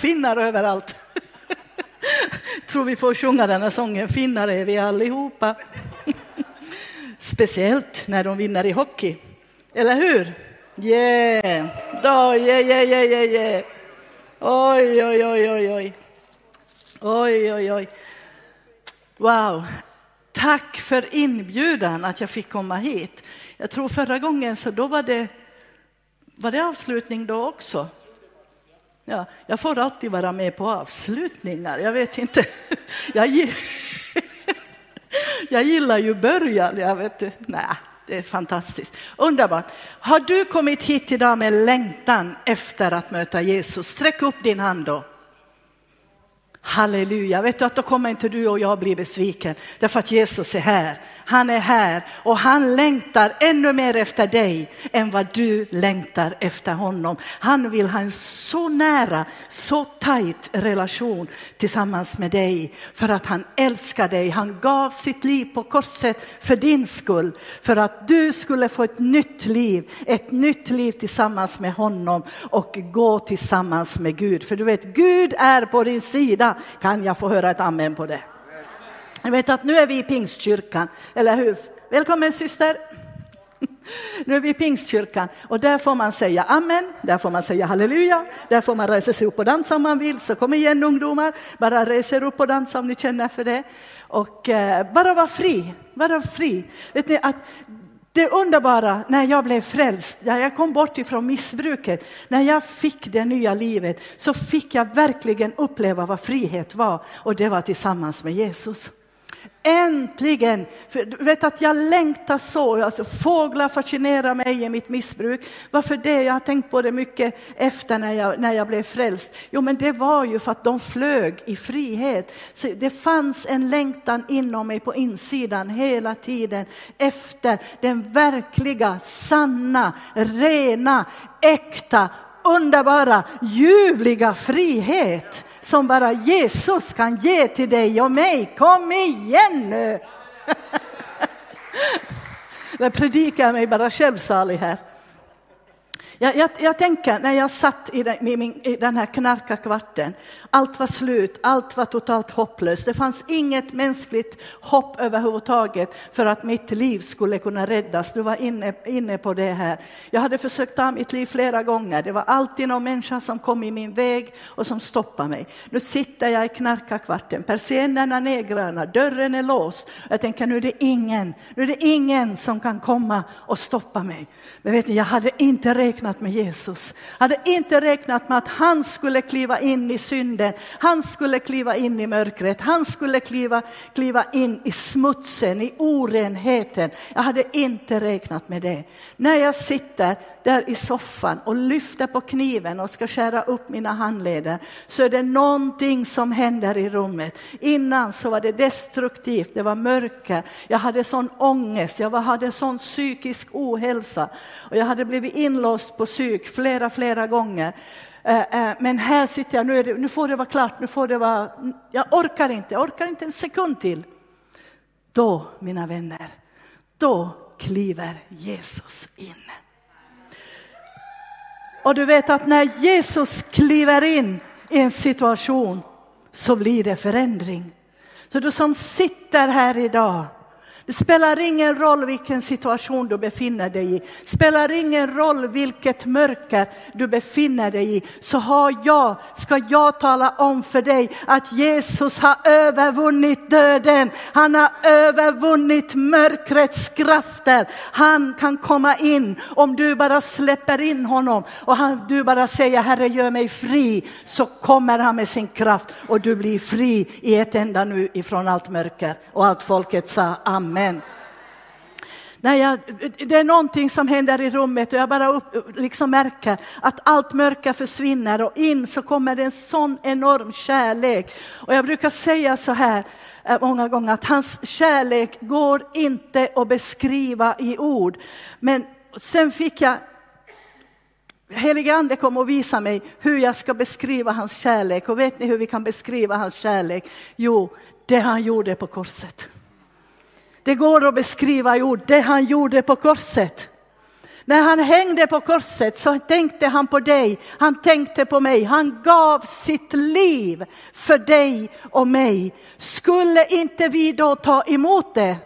finnar överallt. Tror vi får sjunga den här sången, finnar är vi allihopa. Speciellt när de vinner i hockey, eller hur? Yeah, oh, yeah, yeah, yeah, yeah, yeah. Oj, oj, oj, oj, oj. Oj, oj, oj. Wow. Tack för inbjudan att jag fick komma hit. Jag tror förra gången så då var det, var det avslutning då också? Ja, jag får alltid vara med på avslutningar. Jag vet inte. Jag, jag gillar ju början. Jag vet, nej, det är fantastiskt. Underbart. Har du kommit hit idag med längtan efter att möta Jesus? Sträck upp din hand då. Halleluja, vet du att då kommer inte du och jag bli besviken därför att Jesus är här. Han är här och han längtar ännu mer efter dig än vad du längtar efter honom. Han vill ha en så nära, så tajt relation tillsammans med dig för att han älskar dig. Han gav sitt liv på korset för din skull, för att du skulle få ett nytt liv, ett nytt liv tillsammans med honom och gå tillsammans med Gud. För du vet, Gud är på din sida kan jag få höra ett amen på det? Jag vet att nu är vi i Pingstkyrkan, eller hur? Välkommen syster! Nu är vi i Pingstkyrkan och där får man säga amen, där får man säga halleluja, där får man resa sig upp och dansa om man vill. Så kom igen ungdomar, bara resa er upp och dansa om ni känner för det. Och eh, bara vara fri, bara fri. Vet ni, att det underbara när jag blev frälst, när jag kom bort ifrån missbruket, när jag fick det nya livet så fick jag verkligen uppleva vad frihet var och det var tillsammans med Jesus. Äntligen! För du vet att jag längtar så. Alltså, fåglar fascinerar mig i mitt missbruk. Varför det? Jag har tänkt på det mycket efter när jag, när jag blev frälst. Jo, men det var ju för att de flög i frihet. Så det fanns en längtan inom mig på insidan hela tiden efter den verkliga, sanna, rena, äkta, underbara, ljuvliga frihet som bara Jesus kan ge till dig och mig. Kom igen nu! Jag predikar mig bara självsalig här. Jag, jag, jag, tänker när jag satt i den, i den här knarkarkvarten, allt var slut, allt var totalt hopplöst. Det fanns inget mänskligt hopp överhuvudtaget för att mitt liv skulle kunna räddas. Du var inne, inne på det här. Jag hade försökt ta mitt liv flera gånger. Det var alltid någon människa som kom i min väg och som stoppade mig. Nu sitter jag i knarkarkvarten, persiennerna är nedgröna, dörren är låst. Jag tänker nu är det ingen, nu är det ingen som kan komma och stoppa mig. Men vet ni, jag hade inte räknat med Jesus. Jag hade inte räknat med att han skulle kliva in i synden. Han skulle kliva in i mörkret. Han skulle kliva, kliva in i smutsen, i orenheten. Jag hade inte räknat med det. När jag sitter där i soffan och lyfter på kniven och ska skära upp mina handleder så är det någonting som händer i rummet. Innan så var det destruktivt, det var mörker. Jag hade sån ångest, jag hade sån psykisk ohälsa. Och jag hade blivit inlåst på psyk flera, flera gånger. Eh, eh, men här sitter jag, nu, det, nu får det vara klart, nu får det vara, jag orkar inte, jag orkar inte en sekund till. Då, mina vänner, då kliver Jesus in. Och du vet att när Jesus kliver in i en situation så blir det förändring. Så du som sitter här idag det spelar ingen roll vilken situation du befinner dig i. Det spelar ingen roll vilket mörker du befinner dig i. Så har jag, ska jag tala om för dig att Jesus har övervunnit döden. Han har övervunnit mörkrets krafter. Han kan komma in om du bara släpper in honom och han, du bara säger Herre gör mig fri så kommer han med sin kraft och du blir fri i ett enda nu ifrån allt mörker. Och allt folket sa Amen. Amen. När jag, det är någonting som händer i rummet och jag bara upp, liksom märker att allt mörker försvinner och in så kommer det en sån enorm kärlek. Och jag brukar säga så här eh, många gånger att hans kärlek går inte att beskriva i ord. Men sen fick jag Helige Ande kom och visade mig hur jag ska beskriva hans kärlek. Och vet ni hur vi kan beskriva hans kärlek? Jo, det han gjorde på korset. Det går att beskriva i ord, det han gjorde på korset. När han hängde på korset så tänkte han på dig, han tänkte på mig, han gav sitt liv för dig och mig. Skulle inte vi då ta emot det?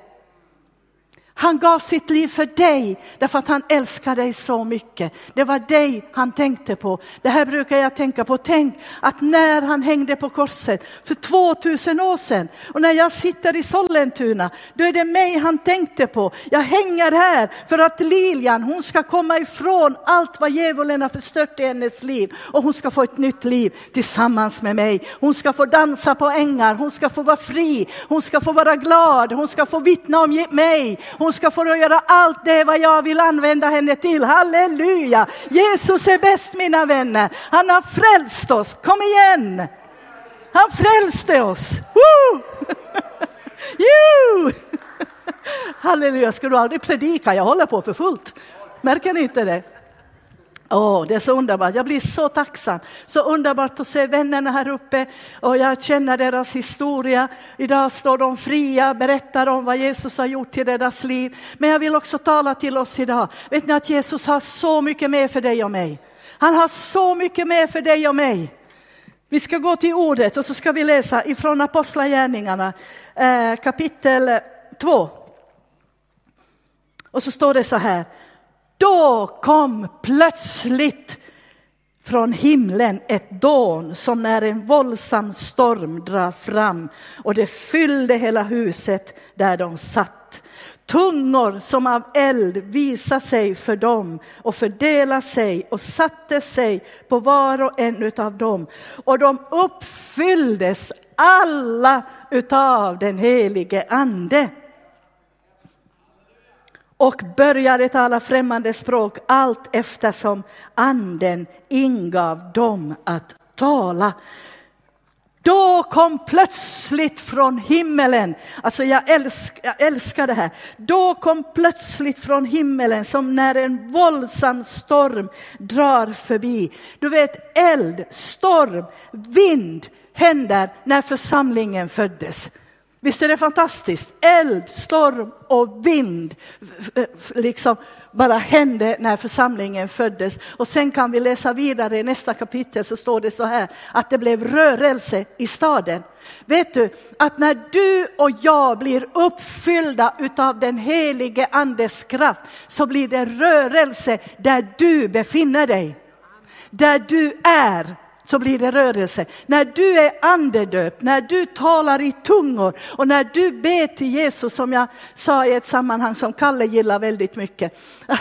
Han gav sitt liv för dig därför att han älskar dig så mycket. Det var dig han tänkte på. Det här brukar jag tänka på. Tänk att när han hängde på korset för 2000 år sedan och när jag sitter i Sollentuna, då är det mig han tänkte på. Jag hänger här för att Lilian, hon ska komma ifrån allt vad djävulen har förstört i hennes liv och hon ska få ett nytt liv tillsammans med mig. Hon ska få dansa på ängar, hon ska få vara fri, hon ska få vara glad, hon ska få vittna om mig. Hon hon ska få göra allt det vad jag vill använda henne till. Halleluja! Jesus är bäst mina vänner. Han har frälst oss. Kom igen! Han frälste oss. Woo! Halleluja, ska du aldrig predika? Jag håller på för fullt. Märker ni inte det? Oh, det är så underbart. Jag blir så tacksam. Så underbart att se vännerna här uppe och jag känner deras historia. Idag står de fria, berättar om vad Jesus har gjort i deras liv. Men jag vill också tala till oss idag. Vet ni att Jesus har så mycket mer för dig och mig? Han har så mycket mer för dig och mig. Vi ska gå till ordet och så ska vi läsa ifrån Apostlagärningarna eh, kapitel 2. Och så står det så här. Då kom plötsligt från himlen ett dån som när en våldsam storm drar fram och det fyllde hela huset där de satt. Tungor som av eld visade sig för dem och fördelade sig och satte sig på var och en av dem. Och de uppfylldes alla utav den helige ande och började tala främmande språk allt eftersom anden ingav dem att tala. Då kom plötsligt från himmelen, alltså jag älskar, jag älskar det här. Då kom plötsligt från himmelen som när en våldsam storm drar förbi. Du vet eld, storm, vind händer när församlingen föddes. Visst är det fantastiskt? Eld, storm och vind liksom bara hände när församlingen föddes. Och sen kan vi läsa vidare i nästa kapitel så står det så här att det blev rörelse i staden. Vet du att när du och jag blir uppfyllda utav den helige andes kraft så blir det rörelse där du befinner dig. Där du är så blir det rörelse. När du är andedöpt, när du talar i tungor och när du ber till Jesus som jag sa i ett sammanhang som Kalle gillar väldigt mycket.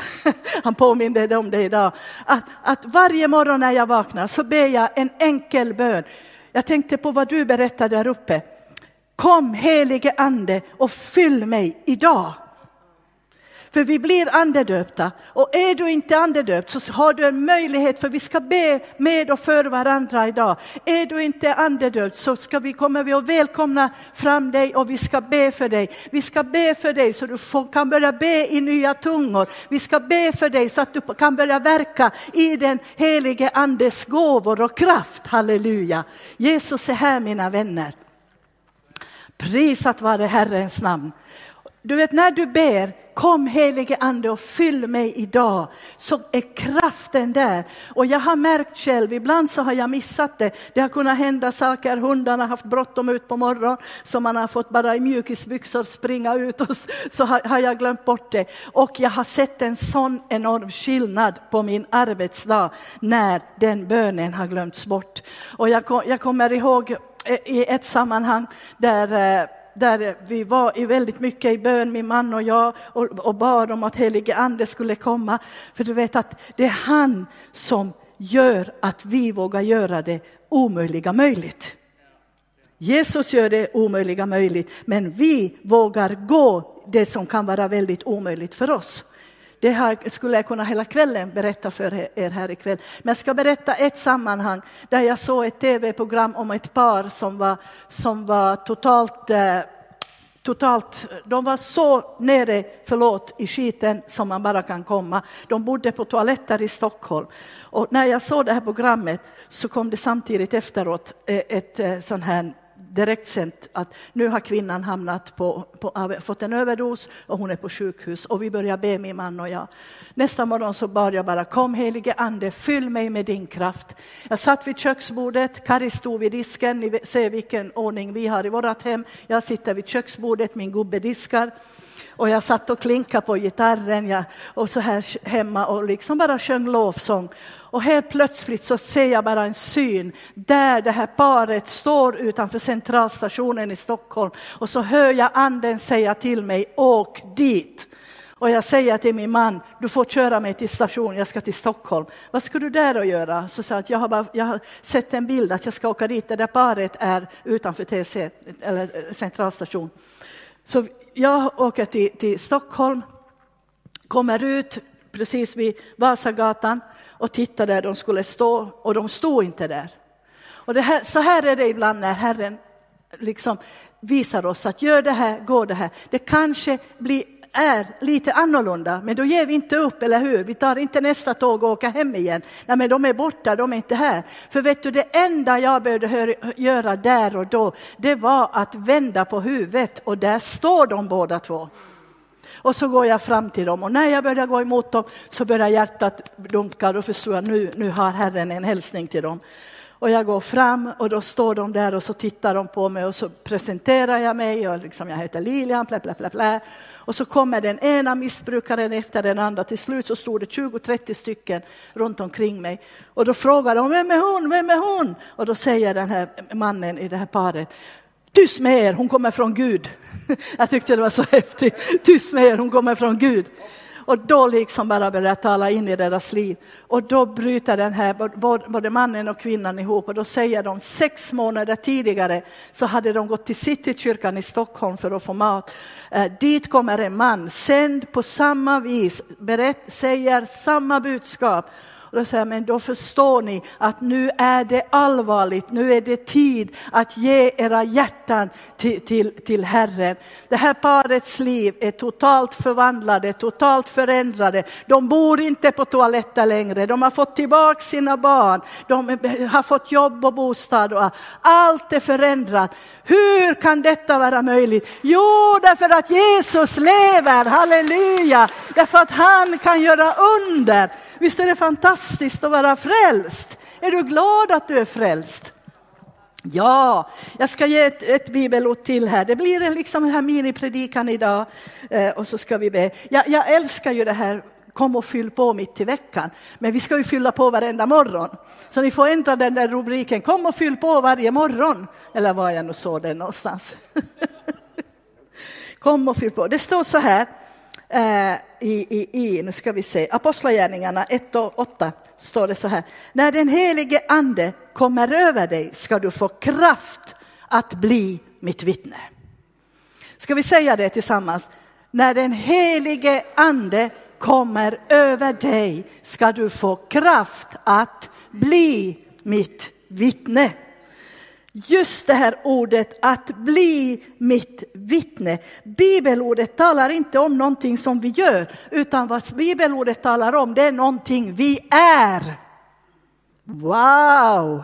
Han påminde om det idag. Att, att varje morgon när jag vaknar så ber jag en enkel bön. Jag tänkte på vad du berättade där uppe. Kom helige ande och fyll mig idag. För vi blir andedöpta och är du inte andedöpt så har du en möjlighet för vi ska be med och för varandra idag. Är du inte andedöpt så ska vi, kommer vi att välkomna fram dig och vi ska be för dig. Vi ska be för dig så du får, kan börja be i nya tungor. Vi ska be för dig så att du kan börja verka i den helige andes gåvor och kraft. Halleluja. Jesus är här mina vänner. Prisat vare Herrens namn. Du vet när du ber Kom helige ande och fyll mig idag. Så är kraften där. Och jag har märkt själv, ibland så har jag missat det. Det har kunnat hända saker, hundarna har haft bråttom ut på morgonen så man har fått bara i mjukisbyxor springa ut och så har jag glömt bort det. Och jag har sett en sån enorm skillnad på min arbetsdag när den bönen har glömts bort. Och jag, jag kommer ihåg eh, i ett sammanhang där eh, där vi var i väldigt mycket i bön, min man och jag, och, och bad om att helige ande skulle komma. För du vet att det är han som gör att vi vågar göra det omöjliga möjligt. Jesus gör det omöjliga möjligt, men vi vågar gå det som kan vara väldigt omöjligt för oss. Det här skulle jag kunna hela kvällen berätta för er här ikväll. Men jag ska berätta ett sammanhang där jag såg ett tv-program om ett par som var, som var totalt eh, totalt, de var så nere, förlåt, i skiten som man bara kan komma. De bodde på toaletter i Stockholm. Och när jag såg det här programmet så kom det samtidigt efteråt eh, ett, eh, ett sånt här direkt direktsänt att nu har kvinnan hamnat på, på, fått en överdos och hon är på sjukhus och vi börjar be min man och jag. Nästa morgon så bad jag bara kom helige ande fyll mig med din kraft. Jag satt vid köksbordet, Kari stod vid disken, ni ser vilken ordning vi har i vårt hem. Jag sitter vid köksbordet, min gubbe diskar. Och jag satt och klinkade på gitarren jag, och så här hemma och liksom bara sjöng lovsång. Och helt plötsligt så ser jag bara en syn där det här paret står utanför centralstationen i Stockholm och så hör jag anden säga till mig, åk dit. Och jag säger till min man, du får köra mig till stationen, jag ska till Stockholm. Vad ska du där och göra? Så sa jag, jag har, bara, jag har sett en bild att jag ska åka dit, det där paret är utanför TC, eller eh, centralstation. Så jag åker till, till Stockholm, kommer ut precis vid Vasagatan och tittade där de skulle stå och de stod inte där. Och här, så här är det ibland när Herren liksom visar oss att gör det här, gå det här. Det kanske blir, är lite annorlunda, men då ger vi inte upp, eller hur? Vi tar inte nästa tåg och åker hem igen. Nej, men de är borta, de är inte här. För vet du, det enda jag behövde göra där och då, det var att vända på huvudet och där står de båda två. Och så går jag fram till dem och när jag börjar gå emot dem så börjar hjärtat dunka. Då förstår jag nu, nu har Herren en hälsning till dem. Och jag går fram och då står de där och så tittar de på mig och så presenterar jag mig och liksom jag heter Lilian, bla, bla, bla, bla. Och så kommer den ena missbrukaren efter den andra. Till slut så stod det 20-30 stycken runt omkring mig. Och då frågar de, vem är hon, vem är hon? Och då säger den här mannen i det här paret, tyst med er, hon kommer från Gud. Jag tyckte det var så häftigt, tyst med er, hon kommer från Gud. Och då liksom bara börjar tala in i deras liv. Och då bryter den här, både mannen och kvinnan ihop och då säger de sex månader tidigare så hade de gått till Citykyrkan i Stockholm för att få mat. Eh, dit kommer en man, sänd på samma vis, berätt, säger samma budskap och då säger jag, men då förstår ni att nu är det allvarligt, nu är det tid att ge era hjärtan till, till, till Herren. Det här parets liv är totalt förvandlade, totalt förändrade. De bor inte på toaletter längre, de har fått tillbaka sina barn, de har fått jobb och bostad och allt är förändrat. Hur kan detta vara möjligt? Jo, därför att Jesus lever, halleluja, därför att han kan göra under. Visst är det fantastiskt att vara frälst? Är du glad att du är frälst? Ja, jag ska ge ett, ett bibelord till här. Det blir en liksom den här minipredikan idag eh, och så ska vi be. Jag, jag älskar ju det här kom och fyll på mitt i veckan. Men vi ska ju fylla på varenda morgon. Så ni får ändra den där rubriken, kom och fyll på varje morgon. Eller var jag nu såg den någonstans. kom och fyll på. Det står så här, Eh, i, i, i, nu ska vi se, Apostlagärningarna 1 och 8 står det så här. När den helige ande kommer över dig ska du få kraft att bli mitt vittne. Ska vi säga det tillsammans? När den helige ande kommer över dig ska du få kraft att bli mitt vittne. Just det här ordet att bli mitt vittne. Bibelordet talar inte om någonting som vi gör, utan vad bibelordet talar om det är någonting vi är. Wow!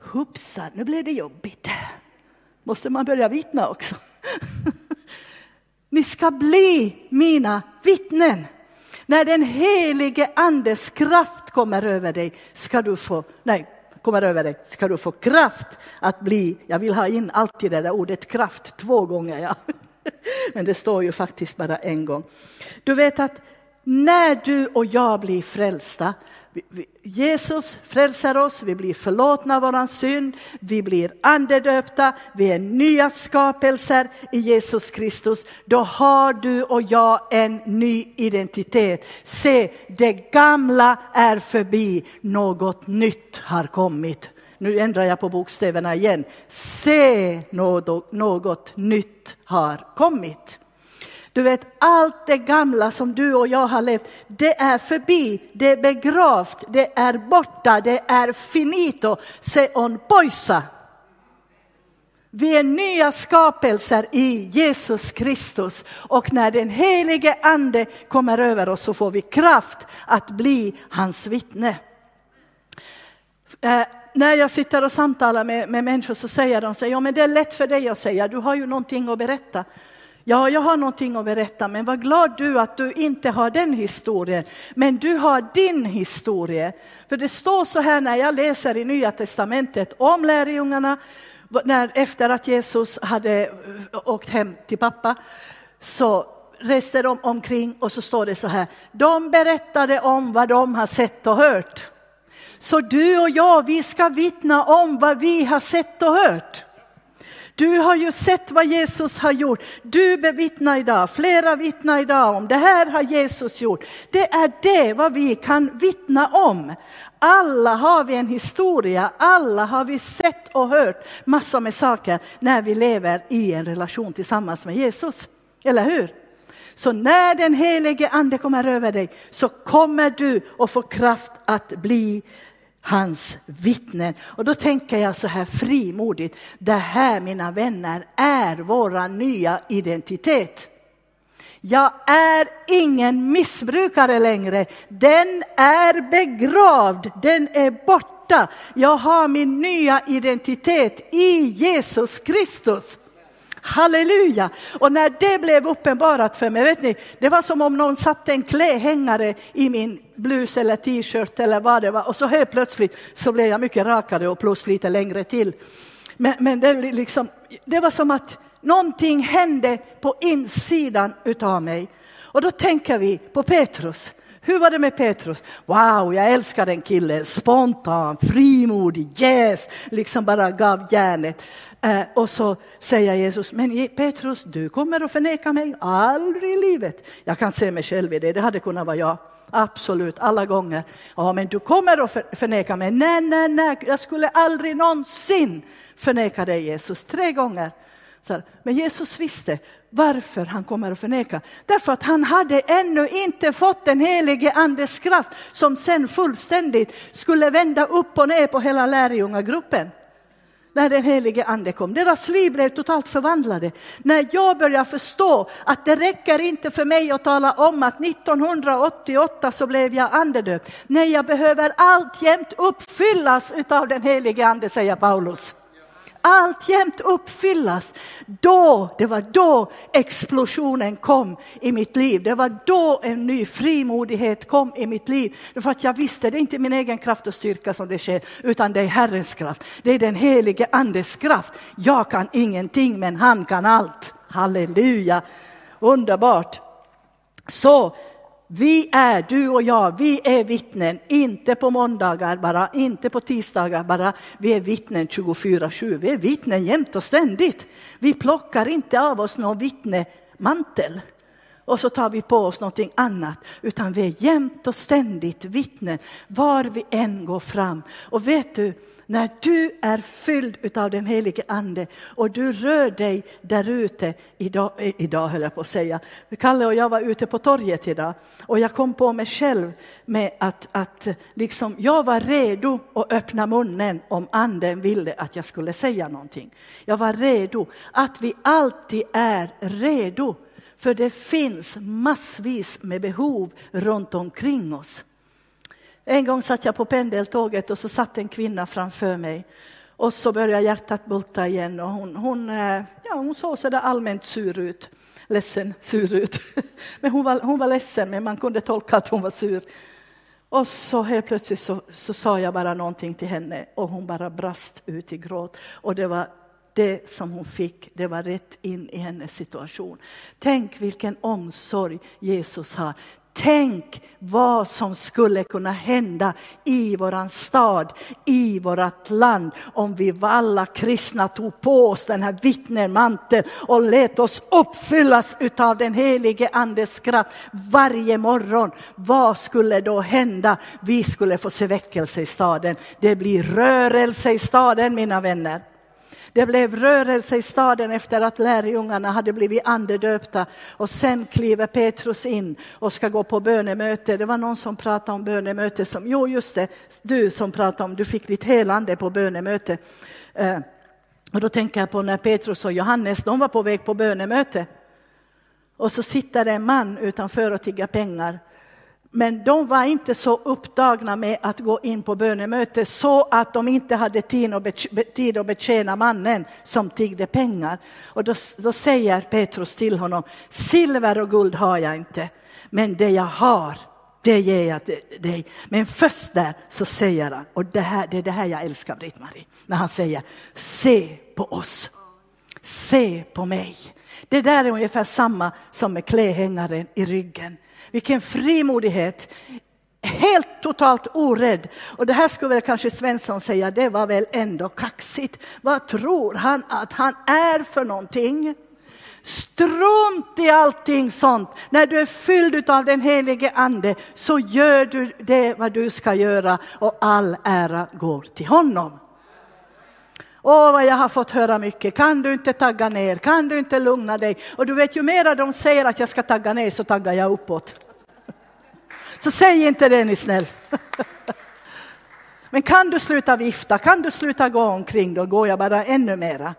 Hoppsan, nu blev det jobbigt. Måste man börja vittna också? Ni ska bli mina vittnen. När den helige andes kraft kommer över dig ska du få, nej, kommer över dig ska du få kraft att bli, jag vill ha in alltid det där ordet kraft två gånger, ja. men det står ju faktiskt bara en gång. Du vet att när du och jag blir frälsta Jesus frälser oss, vi blir förlåtna våran synd, vi blir andedöpta, vi är nya skapelser i Jesus Kristus. Då har du och jag en ny identitet. Se, det gamla är förbi, något nytt har kommit. Nu ändrar jag på bokstäverna igen. Se, något, något nytt har kommit. Du vet, allt det gamla som du och jag har levt, det är förbi, det är begravt, det är borta, det är finito, se on poissa. Vi är nya skapelser i Jesus Kristus och när den helige ande kommer över oss så får vi kraft att bli hans vittne. Eh, när jag sitter och samtalar med, med människor så säger de så ja men det är lätt för dig att säga, du har ju någonting att berätta. Ja, jag har någonting att berätta, men var glad du att du inte har den historien, men du har din historia. För det står så här när jag läser i Nya Testamentet om lärjungarna, när, efter att Jesus hade eh, åkt hem till pappa, så reste de omkring och så står det så här, de berättade om vad de har sett och hört. Så du och jag, vi ska vittna om vad vi har sett och hört. Du har ju sett vad Jesus har gjort. Du bevittnar idag, flera vittnar idag om det här har Jesus gjort. Det är det vad vi kan vittna om. Alla har vi en historia, alla har vi sett och hört massor med saker när vi lever i en relation tillsammans med Jesus. Eller hur? Så när den helige ande kommer över dig så kommer du att få kraft att bli hans vittnen. Och då tänker jag så här frimodigt, det här mina vänner är vår nya identitet. Jag är ingen missbrukare längre, den är begravd, den är borta. Jag har min nya identitet i Jesus Kristus. Halleluja! Och när det blev uppenbarat för mig, vet ni, det var som om någon satte en klädhängare i min blus eller t-shirt eller vad det var och så helt plötsligt så blev jag mycket rakare och plus lite längre till. Men, men det, liksom, det var som att någonting hände på insidan utav mig. Och då tänker vi på Petrus. Hur var det med Petrus? Wow, jag älskar den killen, spontan, frimodig, yes, liksom bara gav järnet. Eh, och så säger Jesus, men Petrus, du kommer att förneka mig, aldrig i livet. Jag kan se mig själv i det, det hade kunnat vara jag. Absolut, alla gånger. Ja, men du kommer att förneka mig. Nej, nej, nej, jag skulle aldrig någonsin förneka dig Jesus. Tre gånger. Men Jesus visste varför han kommer att förneka. Därför att han hade ännu inte fått den helige andes kraft som sen fullständigt skulle vända upp och ner på hela lärjungagruppen när den helige ande kom. Deras liv blev totalt förvandlade. När jag började förstå att det räcker inte för mig att tala om att 1988 så blev jag andedöpt. Nej, jag behöver alltjämt uppfyllas av den helige ande, säger Paulus alltjämt uppfyllas. Då, det var då explosionen kom i mitt liv. Det var då en ny frimodighet kom i mitt liv. För att jag visste, det är inte min egen kraft och styrka som det sker, utan det är Herrens kraft. Det är den helige andes kraft. Jag kan ingenting, men han kan allt. Halleluja, underbart. Så vi är, du och jag, vi är vittnen, inte på måndagar bara, inte på tisdagar bara. Vi är vittnen 24-7, vi är vittnen jämt och ständigt. Vi plockar inte av oss någon vittnemantel och så tar vi på oss någonting annat, utan vi är jämt och ständigt vittnen var vi än går fram. Och vet du, när du är fylld av den helige ande och du rör dig där ute, idag, eh, idag höll jag på att säga, Kalle och jag var ute på torget idag och jag kom på mig själv med att, att liksom, jag var redo att öppna munnen om anden ville att jag skulle säga någonting. Jag var redo, att vi alltid är redo. För det finns massvis med behov runt omkring oss. En gång satt jag på pendeltåget och så satt en kvinna framför mig. Och så började hjärtat bulta igen och hon, hon, eh, ja, hon såg så där allmänt sur ut. Ledsen, sur ut. Men hon var, hon var ledsen, men man kunde tolka att hon var sur. Och så helt plötsligt så, så sa jag bara någonting till henne och hon bara brast ut i gråt. Och det var det som hon fick, det var rätt in i hennes situation. Tänk vilken omsorg Jesus har. Tänk vad som skulle kunna hända i våran stad, i vårt land om vi alla kristna tog på oss den här vittnemanteln och lät oss uppfyllas utav den helige Andes kraft varje morgon. Vad skulle då hända? Vi skulle få se väckelse i staden. Det blir rörelse i staden mina vänner. Det blev rörelse i staden efter att lärjungarna hade blivit andedöpta och sen kliver Petrus in och ska gå på bönemöte. Det var någon som pratade om bönemöte som, jo just det, du som pratade om, du fick ditt helande på bönemöte. Eh, och då tänker jag på när Petrus och Johannes, de var på väg på bönemöte. Och så sitter det en man utanför och tigger pengar men de var inte så upptagna med att gå in på bönemöte så att de inte hade tid att betjäna mannen som tiggde pengar. Och då, då säger Petrus till honom, silver och guld har jag inte, men det jag har, det ger jag dig. Men först där så säger han, och det, här, det är det här jag älskar Britt-Marie, när han säger, se på oss, se på mig. Det där är ungefär samma som med klädhängaren i ryggen. Vilken frimodighet. Helt totalt orädd. Och det här skulle väl kanske Svensson säga, det var väl ändå kaxigt. Vad tror han att han är för någonting? Strunt i allting sånt. När du är fylld av den helige ande så gör du det vad du ska göra och all ära går till honom. Åh, vad jag har fått höra mycket. Kan du inte tagga ner? Kan du inte lugna dig? Och du vet, ju mera de säger att jag ska tagga ner så taggar jag uppåt. Så säg inte det, ni snäll. Men kan du sluta vifta? Kan du sluta gå omkring? Då går jag bara ännu mera.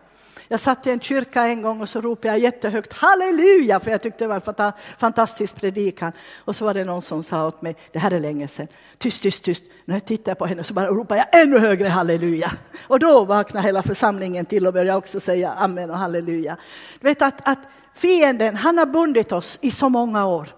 Jag satt i en kyrka en gång och så ropade jag jättehögt halleluja för jag tyckte det var en fantastisk predikan. Och så var det någon som sa åt mig, det här är länge sedan, tyst, tyst, tyst. När jag tittade på henne så bara ropade jag ännu högre halleluja. Och då vaknade hela församlingen till och började också säga amen och halleluja. Du vet att, att fienden, han har bundit oss i så många år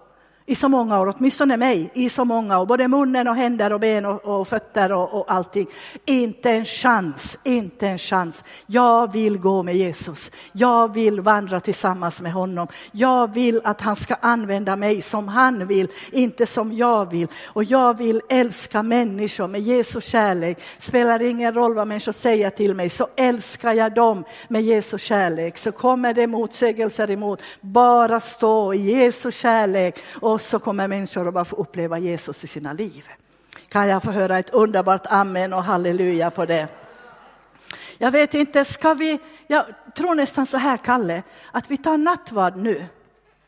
i så många år, åtminstone mig, i så många år, både munnen och händer och ben och, och fötter och, och allting. Inte en chans, inte en chans. Jag vill gå med Jesus. Jag vill vandra tillsammans med honom. Jag vill att han ska använda mig som han vill, inte som jag vill. Och jag vill älska människor med Jesu kärlek. Spelar ingen roll vad människor säger till mig, så älskar jag dem med Jesu kärlek. Så kommer det motsägelser emot, bara stå i Jesu kärlek och och så kommer människor att bara få uppleva Jesus i sina liv. Kan jag få höra ett underbart amen och halleluja på det? Jag vet inte, ska vi, jag tror nästan så här Kalle, att vi tar nattvard nu.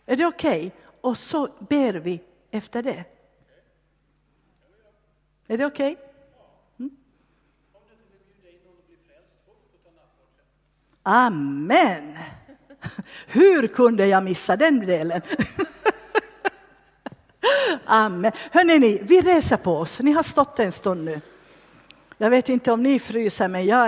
Är det okej? Okay? Och så ber vi efter det. Är det okej? Okay? Mm? Amen! Hur kunde jag missa den delen? Amen. Hörrni, ni, vi reser på oss. Ni har stått en stund nu. Jag vet inte om ni fryser, men jag är